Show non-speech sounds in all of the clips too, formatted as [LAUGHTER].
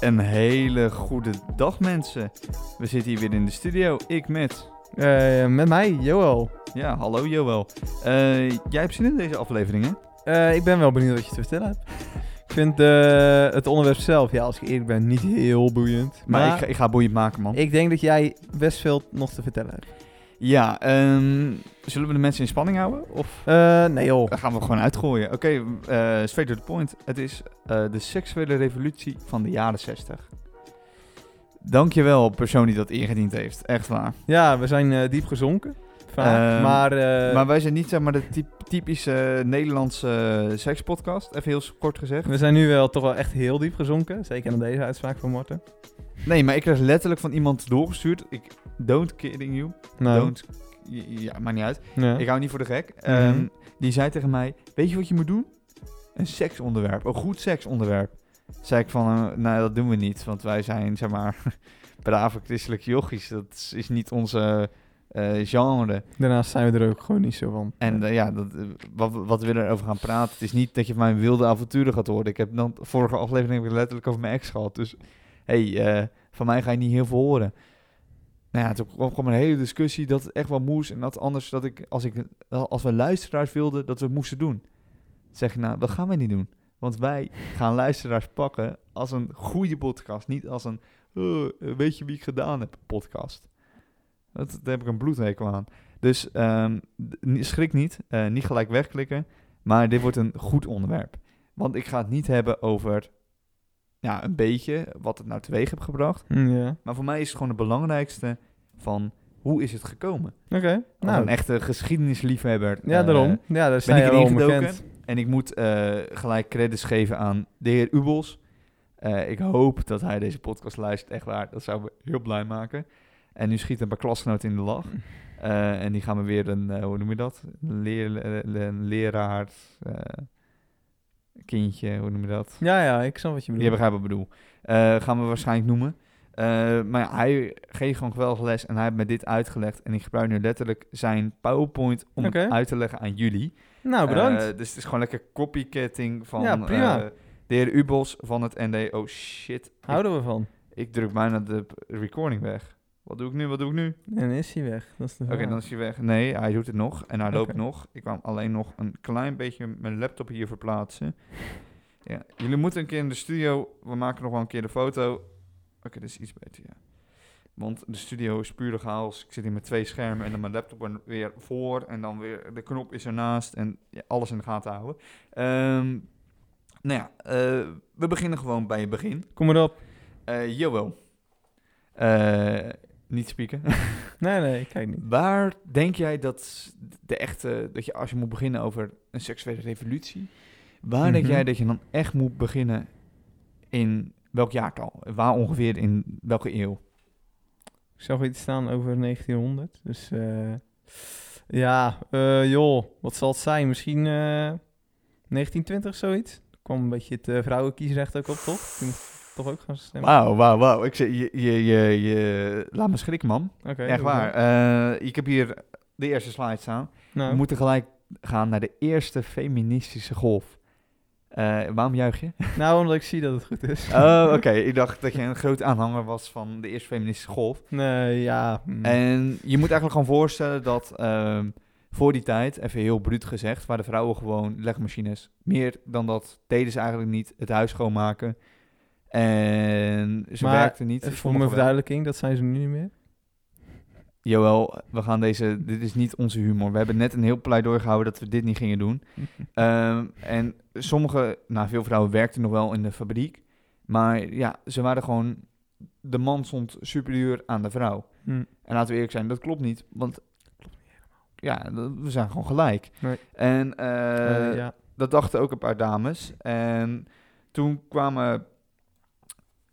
Een hele goede dag mensen. We zitten hier weer in de studio. Ik met... Eh, met mij, Joel. Ja, hallo Joël. Eh, jij hebt zin in deze aflevering, hè? Eh, ik ben wel benieuwd wat je te vertellen hebt. Ik vind het onderwerp zelf, ja, als ik eerlijk ben, niet heel boeiend. Maar, Maar, ik, ga, ik ga boeiend maken, man. ik denk dat jij best veel nog te vertellen hebt. Ja, ehm, zullen we de mensen in spanning houden? Of Eh, nee joh. dan gaan we gewoon uitgooien? Oké, eh straight to the point. Het is eh, de seksuele revolutie van de jaren 60. Dankjewel, persoon die dat ingediend heeft. Echt waar. Ja, we zijn diep gezonken. Vaak, Ehm, maar, eh, maar wij zijn niet zeg maar de typ- typische Nederlandse sekspodcast. Even heel kort gezegd. we zijn nu wel toch wel echt heel diep gezonken. Zeker aan deze uitspraak van Morten. Nee, maar ik kreeg letterlijk van iemand doorgestuurd. Ik don't kidding you. Nou, Don't. Ja, maakt niet uit. ja. Ik hou niet voor de gek. Mhm. Ehm, die zei tegen mij: Weet je wat je moet doen? Een seksonderwerp. Een goed seksonderwerp. Zei ik van: eh, Nou, dat doen we niet. Want wij zijn, zeg maar, [LAUGHS] brave christelijke jochies. Dat is, is niet onze eh, genre. Daarnaast zijn we er ook gewoon niet zo van. En eh, ja, dat, eh, wat, wat we erover gaan praten. Het is niet dat je van mijn wilde avonturen gaat horen. Ik heb dan, vorige aflevering heb ik letterlijk over mijn ex gehad. Dus hey, van mij ga je niet heel veel horen. Nou ja, toen kwam kwam een hele discussie dat het echt wel moest. En dat anders dat ik, als, ik, als we luisteraars wilden, dat we het moesten doen. Zeg ik nou, dat gaan wij niet doen. Want wij gaan luisteraars pakken als een goede podcast. Niet als een, "Oh, weet je wie ik gedaan heb, podcast. Dat, daar heb ik een bloedhekel aan. Dus ehm, schrik niet, eh, niet gelijk wegklikken. Maar dit wordt een goed onderwerp. Want ik ga het niet hebben over ja, een beetje wat het nou teweeg heb gebracht. Ja. Maar voor mij is het gewoon het belangrijkste van hoe is het gekomen. Oké. Nou, een echte geschiedenisliefhebber. ja, eh, daarom. Ja, daar ben ik erin gedoken. En ik moet eh, gelijk credits geven aan de heer Ubels. Ik hoop dat hij deze podcast luistert, echt waar. Dat zou me heel blij maken. En nu schiet een paar klasgenoten in de lach. Eh, en die gaan we weer een, eh, hoe noem je dat? Een, leer, eh, een leraar, kindje, hoe noem je dat? Ja, ja, ik snap wat je Je bedoelt. begrijpt wat ik bedoel. Gaan we waarschijnlijk noemen. Maar ja, hij geeft gewoon geweldig les en hij heeft me dit uitgelegd. En ik gebruik nu letterlijk zijn PowerPoint om het uit te leggen aan jullie. Nou, bedankt. Dus het is gewoon lekker copycatting van Ja, prima. de heer Ubos van het ND. Oh shit, ik, Houden we van. ik druk bijna de recording weg. Wat doe ik nu, wat doe ik nu? En is hij weg. Dat is de Oké, dan is hij weg. Nee, hij doet het nog en hij loopt nog. Ik kwam alleen nog een klein beetje mijn laptop hier verplaatsen. Ja, jullie moeten een keer in de studio. We maken nog wel een keer de foto. Oké, dit is iets beter, ja. Want de studio is puur de chaos. Ik zit hier met twee schermen en dan mijn laptop er weer voor. En dan weer de knop is ernaast. En ja, alles in de gaten houden. Ehm, nou ja, eh, we beginnen gewoon bij het begin. Kom maar op. Eh Joël. Eh, niet spieken. [LAUGHS] Nee, nee, kijk niet. Waar denk jij dat de echte, dat je als je moet beginnen over een seksuele revolutie, waar denk Mhm. jij dat je dan echt moet beginnen in welk jaartal? Waar ongeveer in welke eeuw? Ik zag iets staan over 1900. Dus eh, ja, eh, joh, wat zal het zijn? Misschien eh 1920 zoiets? Er kwam een beetje het eh, vrouwenkiesrecht ook op, toch? Toen toch ook gaan stemmen. Wauw, wauw, wauw. Ik zeg, je, je, je, je, laat me schrikken, man. Echt waar. Eh, ik heb hier de eerste slide staan. Nou, We moeten gelijk gaan naar de eerste feministische golf. Eh, waarom juich je? [LAUGHS] nou, omdat ik zie dat het goed is. Oh, oké. [LAUGHS] Ik dacht dat je een groot aanhanger was van de eerste feministische golf. Nee, ja. hm. En je moet eigenlijk gewoon voorstellen dat ehm, voor die tijd, even heel bruut gezegd, waren de vrouwen gewoon legmachines. Meer dan dat deden ze eigenlijk niet, het huis schoonmaken. En ze Maar werkten niet. Voor mijn verduidelijking, dat zijn ze nu niet meer. Joël, we gaan deze, dit is niet onze humor. We hebben net een heel pleidooi gehouden dat we dit niet gingen doen. [LAUGHS] Ehm, en sommige, nou veel vrouwen werkten nog wel in de fabriek. Maar ja, ze waren gewoon, de man stond superieur aan de vrouw. Hm. En laten we eerlijk zijn, dat klopt niet. Want ja, dat- we zijn gewoon gelijk. Nee. En eh, Eh, ja. dat dachten ook een paar dames. En toen kwamen,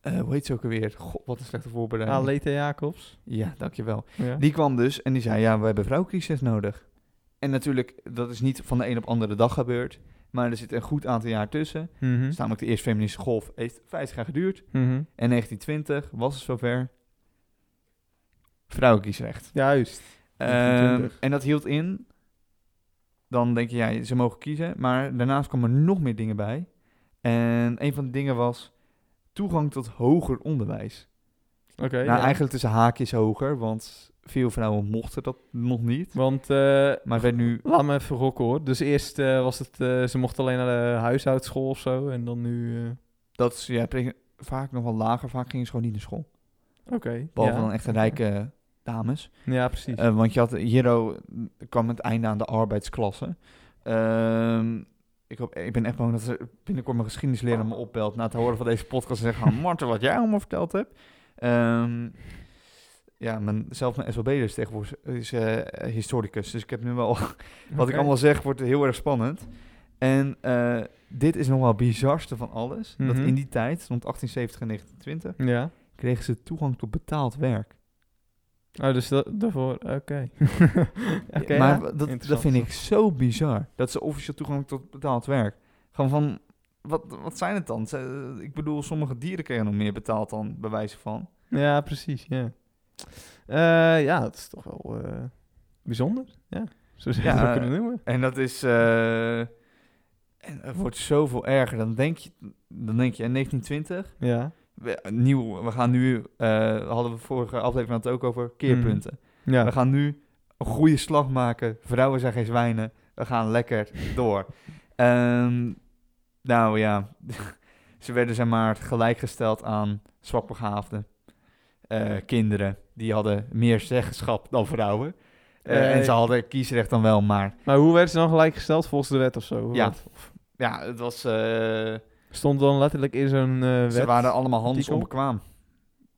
eh, hoe heet ze ook alweer? God, wat een slechte voorbereiding. Aleta Jacobs. Ja, dankjewel. Ja. Die kwam dus en die zei, ja, we hebben vrouwcrisis nodig. En natuurlijk, dat is niet van de een op andere dag gebeurd. Maar er zit een goed aantal jaar tussen. Mhm. Dus namelijk de eerste feministische golf heeft 50 jaar geduurd. Mhm. En 1920 was het zover. Vrouwenkiesrecht. Juist. Ehm, 1920. en dat hield in, dan denk je, ja, ze mogen kiezen. Maar daarnaast kwamen er nog meer dingen bij. En een van de dingen was, toegang tot hoger onderwijs. Oké. nou, ja. eigenlijk tussen haakjes hoger, want veel vrouwen mochten dat nog niet. Want, eh, Maar werd nu... laat me even hoor. Dus eerst eh, was het, eh, ze mochten alleen naar de huishoudschool of zo. En dan nu, Dat is ja, vaak nog wel lager, vaak gingen ze gewoon niet naar school. oké. Behalve ja, dan echt rijke dames. Ja, precies. Want je had, hierdoor kwam het einde aan de arbeidsklasse. Ehm, ik, hoop, ik ben echt bang dat ze binnenkort mijn geschiedenisleraar me opbelt... na het horen van deze podcast en zeggen... Marten, wat jij allemaal verteld hebt. Ehm, ja, mijn, zelfs mijn SLB is tegenwoordig is, eh, historicus. Dus ik heb nu wel... [LAUGHS] wat ik allemaal zeg, wordt heel erg spannend. En eh, dit is nog wel het bizarste van alles. Dat Mhm. in die tijd, rond 1870 en 1920... Ja. kregen ze toegang tot betaald werk. Oh, dus dat, daarvoor, oké. [LAUGHS] Maar ja. dat, dat vind ik zo bizar. Dat ze officieel toegang tot betaald werk. Gewoon van, wat, wat zijn het dan? Ik bedoel, sommige dieren kregen nog meer betaald dan, bij wijze van. Ja, precies, ja. Eh, ja, dat is toch wel eh, bijzonder. Ja, zo zou je Ja, kunnen noemen. En dat is... eh, en het wordt zoveel erger. Dan denk je, dan denk je in 1920... Ja, We, nieuw, we gaan nu... eh, hadden we vorige aflevering het ook over keerpunten. ja. We gaan nu een goede slag maken. Vrouwen zijn geen zwijnen. We gaan lekker door. [LAUGHS] Ehm, nou ja, [LAUGHS] ze werden zeg maar gelijkgesteld aan zwakbegaafden. Eh, kinderen, die hadden meer zeggenschap dan vrouwen. Eh, en ze hadden kiesrecht dan wel, maar Maar hoe werd ze dan gelijkgesteld volgens de wet of zo? Ja. Of ja, het was... eh, Stond dan letterlijk in zo'n eh ze waren allemaal handelsonbekwaam.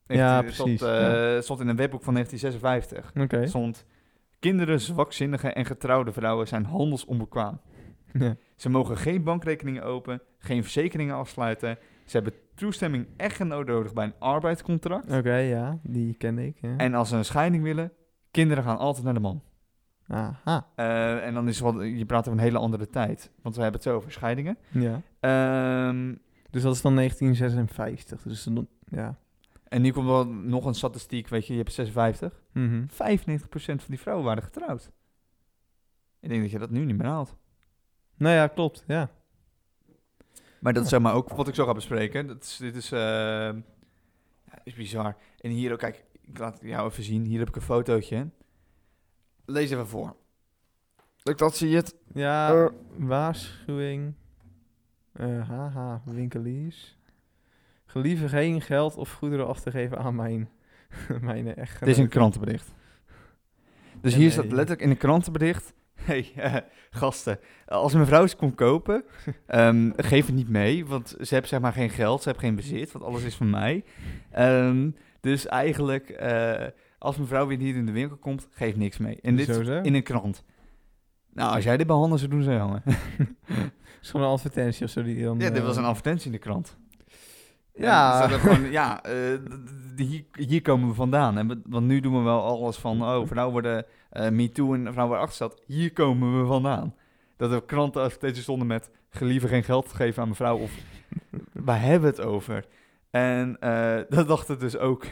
Ja, stond, precies, eh, ja. stond in een wetboek van 1956. Oké. stond... Kinderen, zwakzinnige en getrouwde vrouwen zijn handelsonbekwaam. [LAUGHS] Ja. Ze mogen geen bankrekeningen open, geen verzekeringen afsluiten. Ze hebben toestemming echtgenoot nodig bij een arbeidscontract. Oké, ja, die kende ik. Ja. En als ze een scheiding willen, kinderen gaan altijd naar de man. Aha, Eh, en dan is wel, je praat over een hele andere tijd. Want we hebben het zo over scheidingen. ja. Ehm, Dus dat is dan 1956. Dus dan, ja. en nu komt wel nog een statistiek, weet je, je hebt 56. Mhm. 95% van die vrouwen waren getrouwd. Ik denk dat je dat nu niet meer haalt. Nou ja, klopt, ja. Maar dat is zeg maar ook wat ik zo ga bespreken. Dat is, dit is, eh, ja, is bizar. En hier ook, kijk, ik laat jou even zien. Hier heb ik een fotootje. Lees even voor. Ik dat zie je het. Ja, Eh. waarschuwing. Eh, haha, winkeliers. Gelieve geen geld of goederen af te geven aan mijn, [LAUGHS] mijn echtgenoot. Dit is een krantenbericht. Dus En, hier staat letterlijk in een krantenbericht. [LAUGHS] hey, eh, gasten, als een mevrouw iets komt kopen, [LAUGHS] ehm, geef het niet mee, want ze heeft zeg maar geen geld, ze heeft geen bezit, want alles is van mij. Ehm, dus eigenlijk, eh, als mevrouw weer niet in de winkel komt, geef niks mee. En dit Zo, in een krant. Nou, als jij dit bij handen zou doen, zou je hangen. Is gewoon een advertentie of zo die dan... ja, dit eh, was een advertentie in de krant. Ja. Hadden gewoon, ja, [LAUGHS] eh, hier, hier komen we vandaan. En we- want nu doen we wel alles van, oh, vrouwen worden eh me too en vrouwen worden achtergesteld. Hier komen we vandaan. Dat er kranten advertenties stonden met, gelieve geen geld geven aan mevrouw. Of, [LAUGHS] waar hebben we het over? En eh, dat dachten dus ook,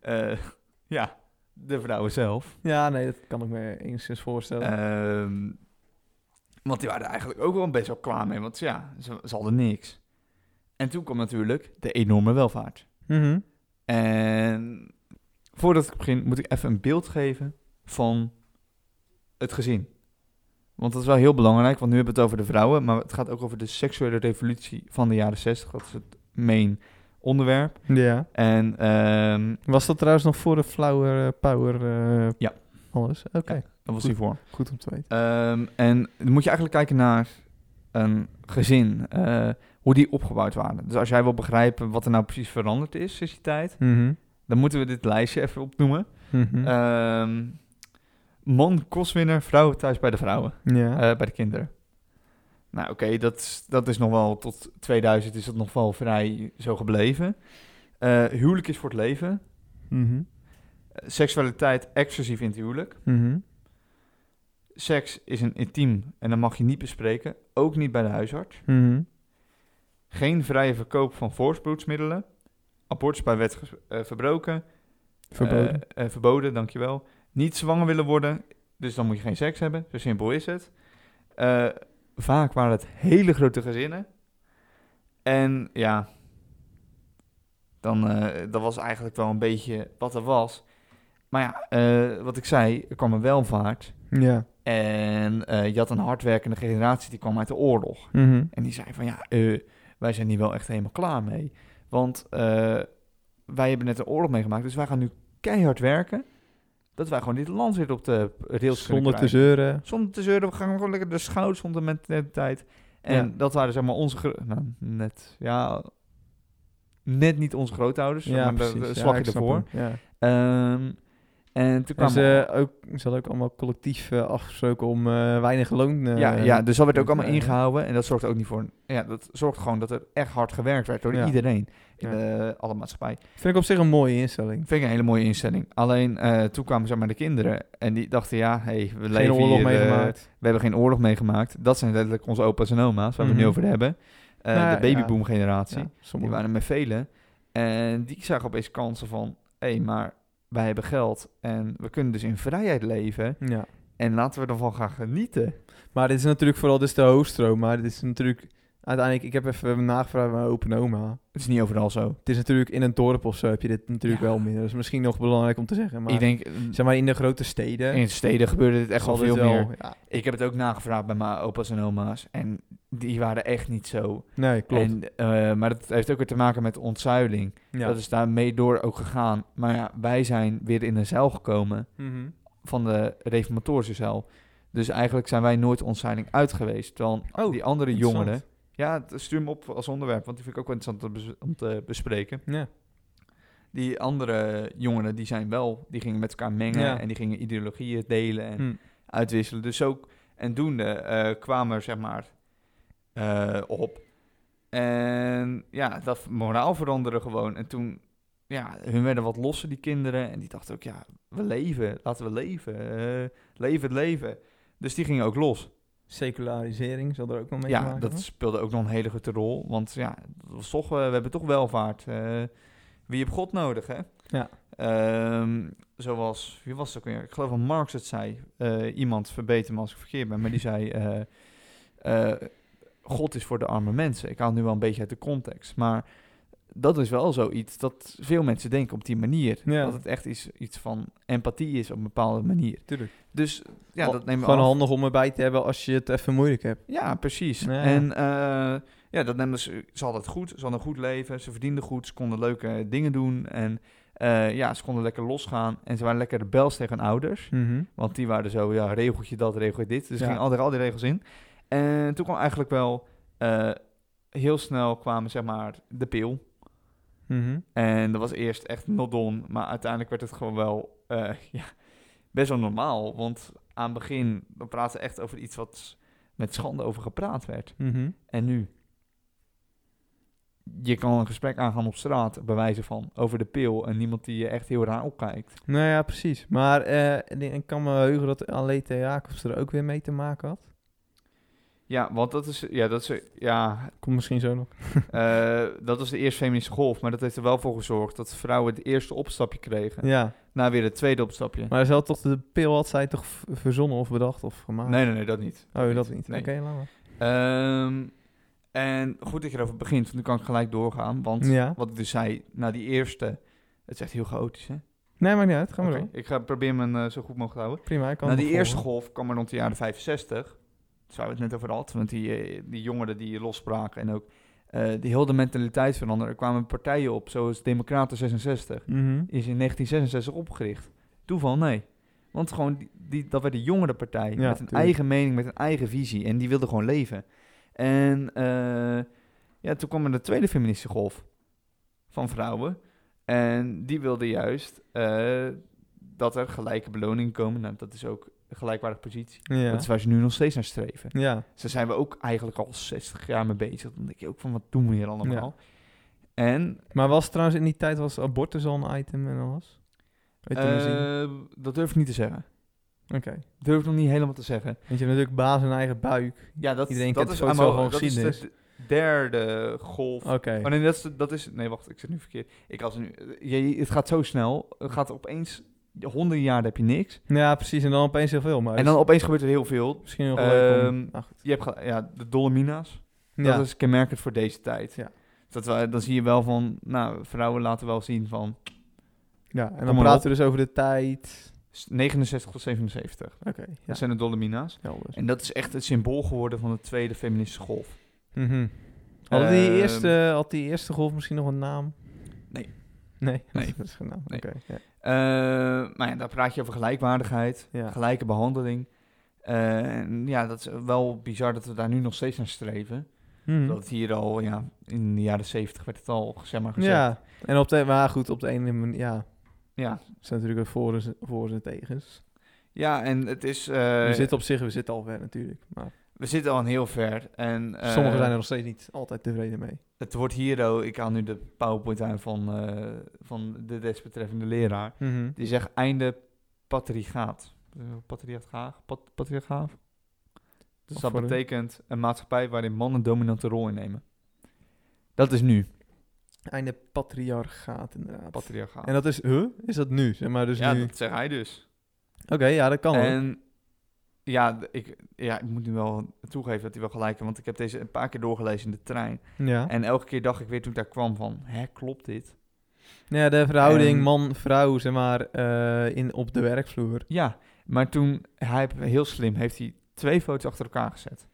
eh, ja, de vrouwen zelf. Ja, nee, dat kan ik me enigszins voorstellen. Ehm, want die waren er eigenlijk ook wel best wel klaar mee. Want ja, ze, ze hadden niks. En toen kwam natuurlijk de enorme welvaart. Mhm. En voordat ik begin, moet ik even een beeld geven van het gezin. Want dat is wel heel belangrijk, want nu hebben we het over de vrouwen, maar het gaat ook over de seksuele revolutie van de jaren 60. Dat is het main onderwerp. Ja. En ehm, Was dat trouwens nog voor de Flower eh, Power? eh, Ja. Alles? Oké, dat was hiervoor. goed om te weten. Ehm, en dan moet je eigenlijk kijken naar een gezin, eh, hoe die opgebouwd waren. Dus als jij wil begrijpen wat er nou precies veranderd is sinds die tijd, Mhm. dan moeten we dit lijstje even opnoemen. Mhm. Ehm, man, kostwinner, vrouw thuis bij de vrouwen, ja. eh, bij de kinderen. Nou oké, dat, is- dat is nog wel, tot 2000 is dat nog wel vrij zo gebleven. Eh, huwelijk is voor het leven. Mhm. Seksualiteit exclusief in het huwelijk. Seks is een intiem en dat mag je niet bespreken, ook niet bij de huisarts. Mhm. Geen vrije verkoop van voorspoedsmiddelen. Abortus bij wet eh, verbroken. Verboden. Eh, eh, verboden, dankjewel. Niet zwanger willen worden, dus dan moet je geen seks hebben. Zo simpel is het. Vaak waren het hele grote gezinnen. En ja, Dan, dat was eigenlijk wel een beetje wat er was. Maar ja, wat ik zei, er kwam een welvaart. Ja. En eh, je had een hardwerkende generatie die kwam uit de oorlog. Mhm. En die zei van ja, eh, wij zijn hier wel echt helemaal klaar mee. Want eh, wij hebben net een oorlog meegemaakt, dus wij gaan nu keihard werken. Dat wij gewoon dit land weer op de rails Zonder te zeuren. Zonder te zeuren, we gaan gewoon lekker de schouders onder met de tijd. En Ja. dat waren zeg maar onze, nou, net, ja, net niet onze grootouders, Ja, maar precies. de, de Ja, slag snap ervoor. En toen En kwam ze, ook, ze hadden ook allemaal collectief eh, afgesproken om eh, weinig loon... eh, ja, ja, dus dat werd ook allemaal ingehouden. En dat zorgde ook niet voor... Ja, dat zorgt gewoon dat er echt hard gewerkt werd door Ja. iedereen in de, alle maatschappij. Vind ik op zich een mooie instelling. Vind ik een hele mooie instelling. Alleen toen kwamen zeg maar de kinderen en die dachten, ja, hey, we Geen leven oorlog hier, meegemaakt. we hebben geen oorlog meegemaakt. Dat zijn letterlijk onze opa's en oma's, waar we het nu Mhm. over hebben. Nou, de babyboom generatie. Die waren met velen. En die zagen opeens kansen van, hé, hey, maar wij hebben geld en we kunnen dus in vrijheid leven. Ja. En laten we ervan gaan genieten. Maar dit is natuurlijk vooral is de hoofdstroom. Maar dit is natuurlijk... Uiteindelijk, ik heb even nagevraagd bij mijn open oma. Het is niet overal zo. Het is natuurlijk in een dorp of zo heb je dit natuurlijk Ja. wel meer. Dat is misschien nog belangrijk om te zeggen. Maar ik denk, zeg maar in de grote steden... in steden gebeurde dit echt wel zal veel meer. Ja. Ik heb het ook nagevraagd bij mijn opa's en oma's. En die waren echt niet zo. Nee, klopt. En, eh, maar dat heeft ook weer te maken met ontzuiling. ja. Dat is daar mee door ook gegaan. Maar ja, wij zijn weer in een zeil gekomen Mhm. van de reformatorische zeil. Dus eigenlijk zijn wij nooit ontzuiling uit geweest. Terwijl Oh, die andere jongeren... Ja, het- stuur me op als onderwerp, want die vind ik ook wel interessant om te bes- om te bespreken. Ja. Die andere jongeren, die zijn wel... Die gingen met elkaar mengen Ja. en die gingen ideologieën delen en Hm. uitwisselen. Dus ook... En doende eh, kwamen er, zeg maar, eh, op. En ja, dat moraal veranderde gewoon. En toen, ja, hun werden wat losser, die kinderen. En die dachten ook, ja, we leven, laten we leven. eh, leven het leven. Dus die gingen ook los. Secularisering zal er ook nog mee ja, maken dat hebben? speelde ook nog een hele grote rol. Want ja, dat toch, eh, we hebben toch welvaart. Eh, wie heeft God nodig, hè? Ja. Ehm, zoals, wie was het ook weer? Ik geloof dat Marx het zei. Eh, iemand, verbeter me als ik verkeerd ben, maar die zei... God is voor de arme mensen. Ik haal nu wel een beetje uit de context. Maar dat is wel zoiets dat veel mensen denken op die manier. Ja. Dat het echt iets, iets van empathie is op een bepaalde manier. Tuurlijk. Dus ja, dat nemen we Gewoon af. handig om erbij te hebben als je het even moeilijk hebt. Ja, precies. Ja. En eh, ja, dat nemen ze. Ze hadden het goed. Ze hadden een goed leven. Ze verdienden goed. Ze konden leuke dingen doen. En eh, ja, ze konden lekker losgaan. En ze waren lekker rebels tegen hun ouders. Want die waren zo, ja, regeltje dat, regeltje dit. Dus Ja. gingen al, al die regels in. En toen kwam eigenlijk wel... eh, heel snel kwamen, zeg maar, de pil. Mhm. En dat was eerst echt not. Maar uiteindelijk werd het gewoon wel... eh, [LAUGHS] ja, best wel normaal. Want aan het begin... dan praten we echt over iets wat met schande over gepraat werd. Mhm. En nu? Je kan een gesprek aangaan op straat, bij wijze van, over de pil. En niemand die je echt heel raar opkijkt. Nou ja, precies. Maar en ik kan me heugen dat Aleta Jacobs er ook weer mee te maken had. Ja, want dat is, ja, dat is, ja, Komt misschien zo nog. [LAUGHS] eh, dat was de eerste feministische golf. Maar dat heeft er wel voor gezorgd dat vrouwen het eerste opstapje kregen. Ja, Na weer het tweede opstapje. maar ze had toch de pil had zij toch verzonnen of bedacht of gemaakt? Nee, nee, nee, dat niet. Oh, dat niet. Nee. Oké, laat maar. Ehm, en goed dat je erover begint, want nu kan ik gelijk doorgaan. Want Ja. wat ik dus zei, na die eerste, het is echt heel chaotisch, hè? Nee, maakt niet uit. Ga maar Oké, door. Ik ga proberen me eh, zo goed mogelijk te houden. Prima, ik kan Na die eerste golf kwam er rond de jaren 65. Zou het net over had, want die, eh, die jongeren die losspraken en ook eh, die heel de mentaliteit veranderen. Er kwamen partijen op, zoals Democraten 66. Mhm. Is in 1966 opgericht. Toeval? Nee. Want gewoon, die, die, dat werd een jongere partij. Ja, met een tuurlijk. eigen mening, met een eigen visie. En die wilde gewoon leven. En eh, ja, toen kwam er de tweede feministische golf van vrouwen. En die wilde juist dat er gelijke beloningen komen. Nou, dat is ook een gelijkwaardige positie. Ja. Dat is waar ze nu nog steeds naar streven. ja. Zo zijn we ook eigenlijk al 60 jaar mee bezig. Dan denk je ook van, wat doen we hier allemaal? En Maar was trouwens in die tijd was abortus al een item en alles? Euthanasie? eh, dat durf ik niet te zeggen. Oké. Durf ik nog niet helemaal te zeggen. Want je hebt natuurlijk baas in eigen buik. Ja, dat, Iedereen dat kent is allemaal- wel van dat is de derde golf. Oké. Oh nee, dat is, dat is... Nee, wacht, ik zit nu verkeerd. Ik had nu... Je, je- het gaat zo snel. Het gaat opeens... Honderden jaar heb je niks. Ja, precies. En dan opeens heel veel. Maar En dan opeens gebeurt er heel veel. misschien om... Ehm. Je hebt ja, de Dolomina's. Ja. Dat is kenmerkend voor deze tijd. Ja. Dat we, dan zie je wel van, nou, vrouwen laten wel zien van Ja, en dan praten we dus over de tijd. 69 tot 77. Oké, ja, Dat zijn de Dolomina's. En dat is echt het symbool geworden van de tweede feministische golf. Mhm. Had, die Ehm, eerste, had die eerste golf misschien nog een naam? Nee. Nee? Nee. [LAUGHS] Dat is naam. Nee. Oké, ja. Eh, maar ja, daar praat je over gelijkwaardigheid, Ja. gelijke behandeling. Eh, en ja, dat is wel bizar dat we daar nu nog steeds naar streven. Mhm. Dat het hier al, ja, in de jaren 70 werd het al, zeg maar, gezegd. Ja, en op de, maar goed, op de ene manier, ja, Ja, er zijn natuurlijk voor en, voor en tegens. ja en het is... eh, we zitten op zich, we zitten al ver natuurlijk. Maar we zitten al heel ver. En, sommigen zijn er nog steeds niet altijd tevreden mee. Het wordt hier, oh, ik haal nu de PowerPoint aan van, eh, van de desbetreffende leraar. Mhm. Die zegt einde patriarchaat. Patriarchaat? Pat, patriarchaat? Dus dat betekent een maatschappij waarin mannen een dominante rol innemen. Dat is nu, Einde patriarchaat inderdaad. patriarchaat. En dat is, huh? Is dat nu? Zeg maar dus ja, nu... dat zegt hij dus. Oké, ja, dat kan ook. En ja, ik, ja, ik moet nu wel toegeven dat hij wel gelijk heeft, want ik heb deze een paar keer doorgelezen in de trein. Ja. En elke keer dacht ik weer toen ik daar kwam van, hè, klopt dit? ja, de verhouding man-vrouw, zeg maar, eh, in, op de werkvloer. Ja, maar toen, hij heel slim, heeft hij twee foto's achter elkaar gezet.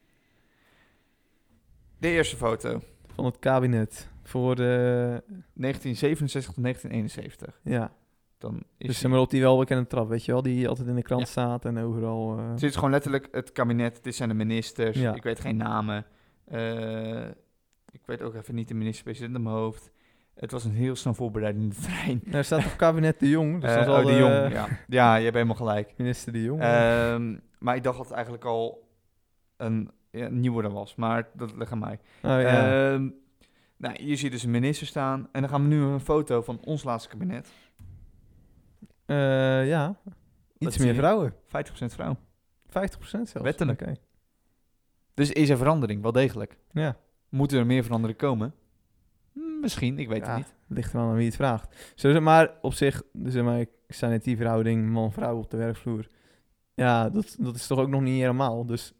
De eerste foto, Van het kabinet. Voor de... 1967 tot 1971. Ja, Dan is dus maar op die welbekende trap, weet je wel? Die altijd in de krant Ja. staat en overal... eh, Dit is gewoon letterlijk het kabinet, dit zijn de ministers, Ja. ik weet geen namen. Eh, ik weet ook even niet de minister-president in mijn hoofd. Het was een heel snel voorbereidende [LAUGHS] trein. Er staat toch kabinet de Jong? Dus Eh, zal oh, de Jong, ja. Ja, je hebt helemaal gelijk. Minister de Jong. Ehm, maar ik dacht dat het eigenlijk al een nieuwere was, maar dat ligt aan mij. oh ja. Ehm, nou, hier zie je dus een minister staan. En dan gaan we nu een foto van ons laatste kabinet. 50% Eh, ja. Iets meer vrouwen. vrouw. 50% zelfs. Wettelijk. Oké. Dus is er verandering, wel degelijk. Ja. Moeten er meer veranderingen komen? Hm, Misschien, ik weet Ja, het niet. Ligt eraan aan wie het vraagt. Zo, maar op zich, dus zeg maar, ik zei net die verhouding man-vrouw op de werkvloer. Ja, dat, dat is toch ook nog niet helemaal. Dus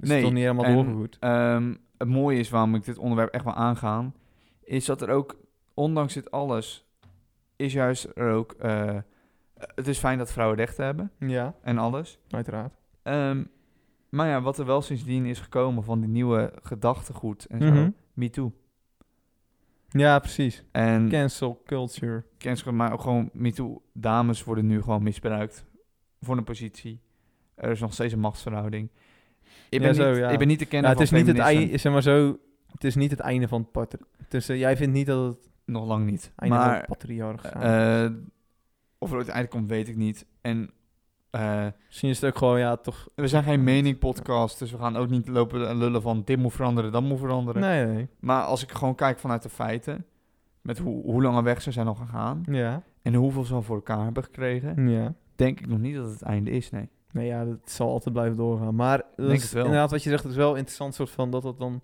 is Nee, toch niet helemaal en- doorgevoerd. Ehm, het mooie is waarom ik dit onderwerp echt wil aangaan, is dat er ook, ondanks dit alles, is juist er ook... eh, het is fijn dat vrouwen rechten hebben Ja, en alles. uiteraard. Ehm, maar ja, wat er wel sindsdien is gekomen van die nieuwe gedachtegoed en zo, Mhm. me too. Ja, precies. En Cancel culture. cancel, maar ook gewoon me too. Dames worden nu gewoon misbruikt voor een positie. Er is nog steeds een machtsverhouding. Ik ben, Ja, zo, niet, ja. ik ben niet te kennen het is van niet het einde, zeg maar zo, het is niet het einde van het patri... Dus jij vindt niet dat het Nog lang niet. maar het patriarchaat eh, of er uiteindelijk komt, weet ik niet. En eh, Misschien is het ook gewoon, ja, toch... we zijn geen mening podcast, dus we gaan ook niet lopen lullen van dit moet veranderen, dat moet veranderen. Nee, nee. Maar als ik gewoon kijk vanuit de feiten, met hoe, hoe lange weg ze zijn al gegaan Ja, en hoeveel ze al voor elkaar hebben gekregen, ja. denk ik nog niet dat het het einde is, nee. Nee, ja, dat zal altijd blijven doorgaan. Maar dat Denk is het wel. inderdaad wat je zegt, het is wel interessant soort van dat dat dan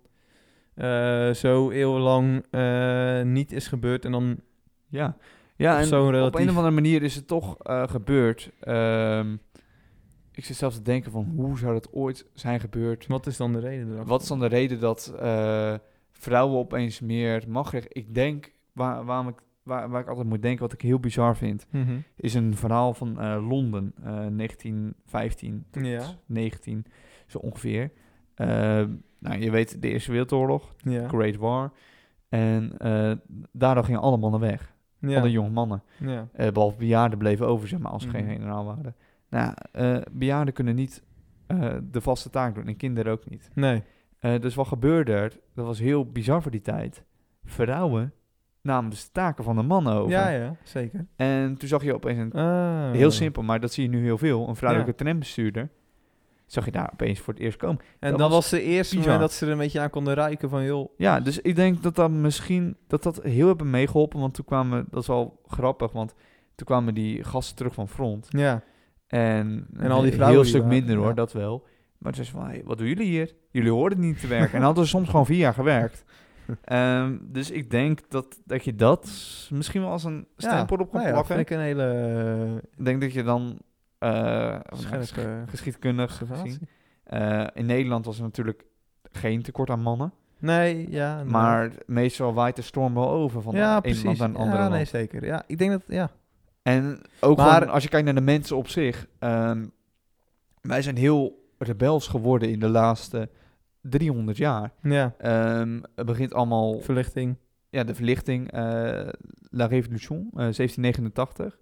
eh, zo eeuwenlang eh, niet is gebeurd en dan Ja, ja Op en zo'n op relatief- een of andere manier is het toch eh, gebeurd. Ehm, ik zit zelfs te denken van hoe zou dat ooit zijn gebeurd? wat is dan de reden erachter? Wat is dan de reden dat vrouwen opeens meer machtrecht... Ik denk, waar, waarom ik, waar, waar ik altijd moet denken, wat ik heel bizar vind... Mhm. is een verhaal van Londen, eh 1915 tot Ja. 19, zo ongeveer. Ehm, nou, je weet, de Eerste Wereldoorlog, Ja. Great War. En eh, daardoor gingen alle mannen weg. Ja. Alle jonge mannen. ja. Eh, behalve bejaarden bleven over, zeg maar, als ze Mhm. geen generaal waren. Nou, eh bejaarden kunnen niet eh, de vaste taak doen en kinderen ook niet. Nee. Eh, dus wat gebeurde er? Dat was heel bizar voor die tijd. Vrouwen namen dus de taken van de mannen over. Ja, ja, zeker. En toen zag je opeens een Ah. Heel simpel, maar dat zie je nu heel veel. Een vrouwelijke Ja. trambestuurder. Zag je daar opeens voor het eerst komen. En Dat dan was de eerste bizar. moment dat ze er een beetje aan konden ruiken van, joh, Ja, dus ik denk dat dat misschien dat dat heel hebben meegeholpen. Want toen kwamen, dat is wel grappig, want toen kwamen die gasten terug van front. ja. En, En al die vrouwen heel stuk minder hoor, ja. dat wel. Maar toen zei ze van, hey, wat doen jullie hier? Jullie hoorden niet te werken. en hadden ze soms gewoon vier jaar gewerkt. [LAUGHS] Ehm, dus ik denk dat, dat je dat misschien wel als een stempel op kan nou ja, plakken. ik een hele Ik denk dat je dan geschiedkundig observatie. gezien. Eh, in Nederland was er natuurlijk geen tekort aan mannen. Nee, ja. nee. Maar meestal waait de storm wel over van ja, een land naar een andere ja, land. nee, zeker. Ja, ik denk dat, ja. En ook Maar- gewoon, als je kijkt naar de mensen op zich. ehm, wij zijn heel rebels geworden in de laatste 300 jaar. Ja, Ehm, het begint allemaal, verlichting. ja, de verlichting, eh, La Révolution, eh, 1789.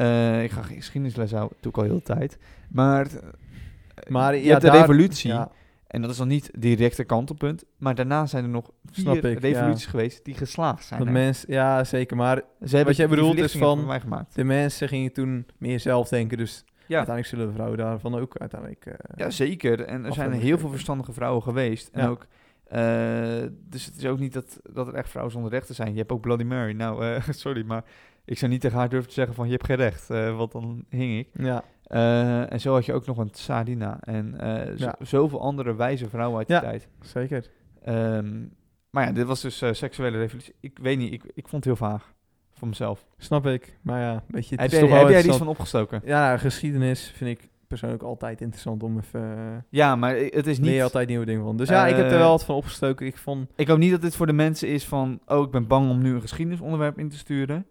Eh, ik ga geen geschiedenisles houden, doe ik al heel de tijd. Maar, eh, Maar je ja, hebt de daar- revolutie, Ja, en dat is dan niet direct een kantelpunt. Maar daarna zijn er nog Snap vier ik, ja. revoluties geweest die geslaagd zijn. dat hè. mens, ja, zeker. Maar Ze hebben wat jij bedoelt is van- voor mij gemaakt. de mensen gingen toen meer zelf denken. Dus Ja. uiteindelijk zullen de vrouwen daarvan ook uiteindelijk... eh, Ja, zeker. En er zijn heel veel verstandige vrouwen geweest. En Ja. ook, dus het is ook niet dat, dat er echt vrouwen zonder rechten zijn. Je hebt ook Bloody Mary. Nou, [LAUGHS] sorry, maar ik zou niet tegen haar durven te zeggen van je hebt geen recht. eh, want dan hing ik. ja, Eh, en zo had je ook nog een Sarina. En Ja. zoveel andere wijze vrouwen uit die Ja. tijd. zeker. Ehm, maar ja, dit was dus seksuele revolutie. Ik weet niet, ik, ik vond het heel vaag. Voor mezelf. Snap ik. Maar ja, weet je, het Heb is jij, heb er iets van opgestoken? Ja, geschiedenis vind ik persoonlijk altijd interessant om even... Ja, maar het is niet... altijd nieuwe dingen van. Dus ja, ik heb er wel wat van opgestoken. Ik vond... Ik hoop niet dat dit voor de mensen is van... Oh, ik ben bang om nu een geschiedenisonderwerp in te sturen.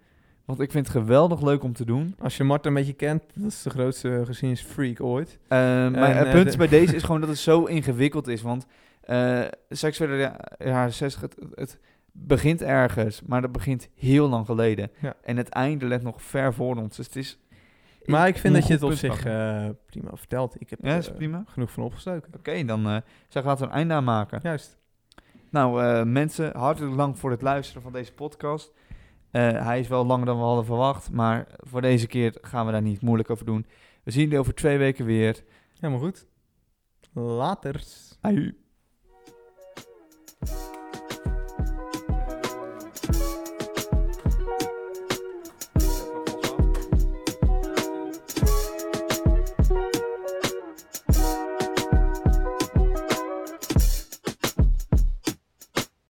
Want ik vind het geweldig leuk om te doen. Als je Marten een beetje kent, dat is de grootste geschiedenisfreak ooit. Eh, maar het eh, punt de- bij deze is [LAUGHS] gewoon dat het zo ingewikkeld is. Want eh seksuele ja- jaren 60, het, het begint ergens. Maar dat begint heel lang geleden. Ja. En het einde ligt nog ver voor ons. Dus het is... Maar ik vind dat je het op zich eh, prima vertelt. Ik heb Ja, is eh, prima. genoeg van opgestoken. Oké, dan eh zeg laten we een einde aan maken. Juist. Nou, mensen, hartelijk dank voor het luisteren van deze podcast. Eh, hij is wel langer dan we hadden verwacht, maar voor deze keer gaan we daar niet moeilijk over doen. We zien jullie over twee weken weer. Helemaal goed. Laters. Aju.